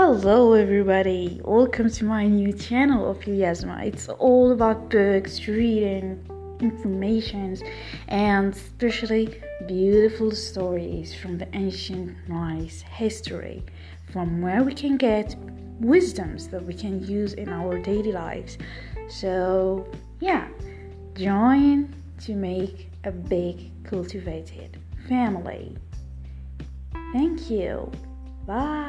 Hello, everybody. Welcome to my new channel of Yasma. It's all about books, reading, informations, and especially beautiful stories from the ancient nice history, from where we can get wisdoms that we can use in our daily lives. So, yeah, join to make a big cultivated family. Thank you. Bye.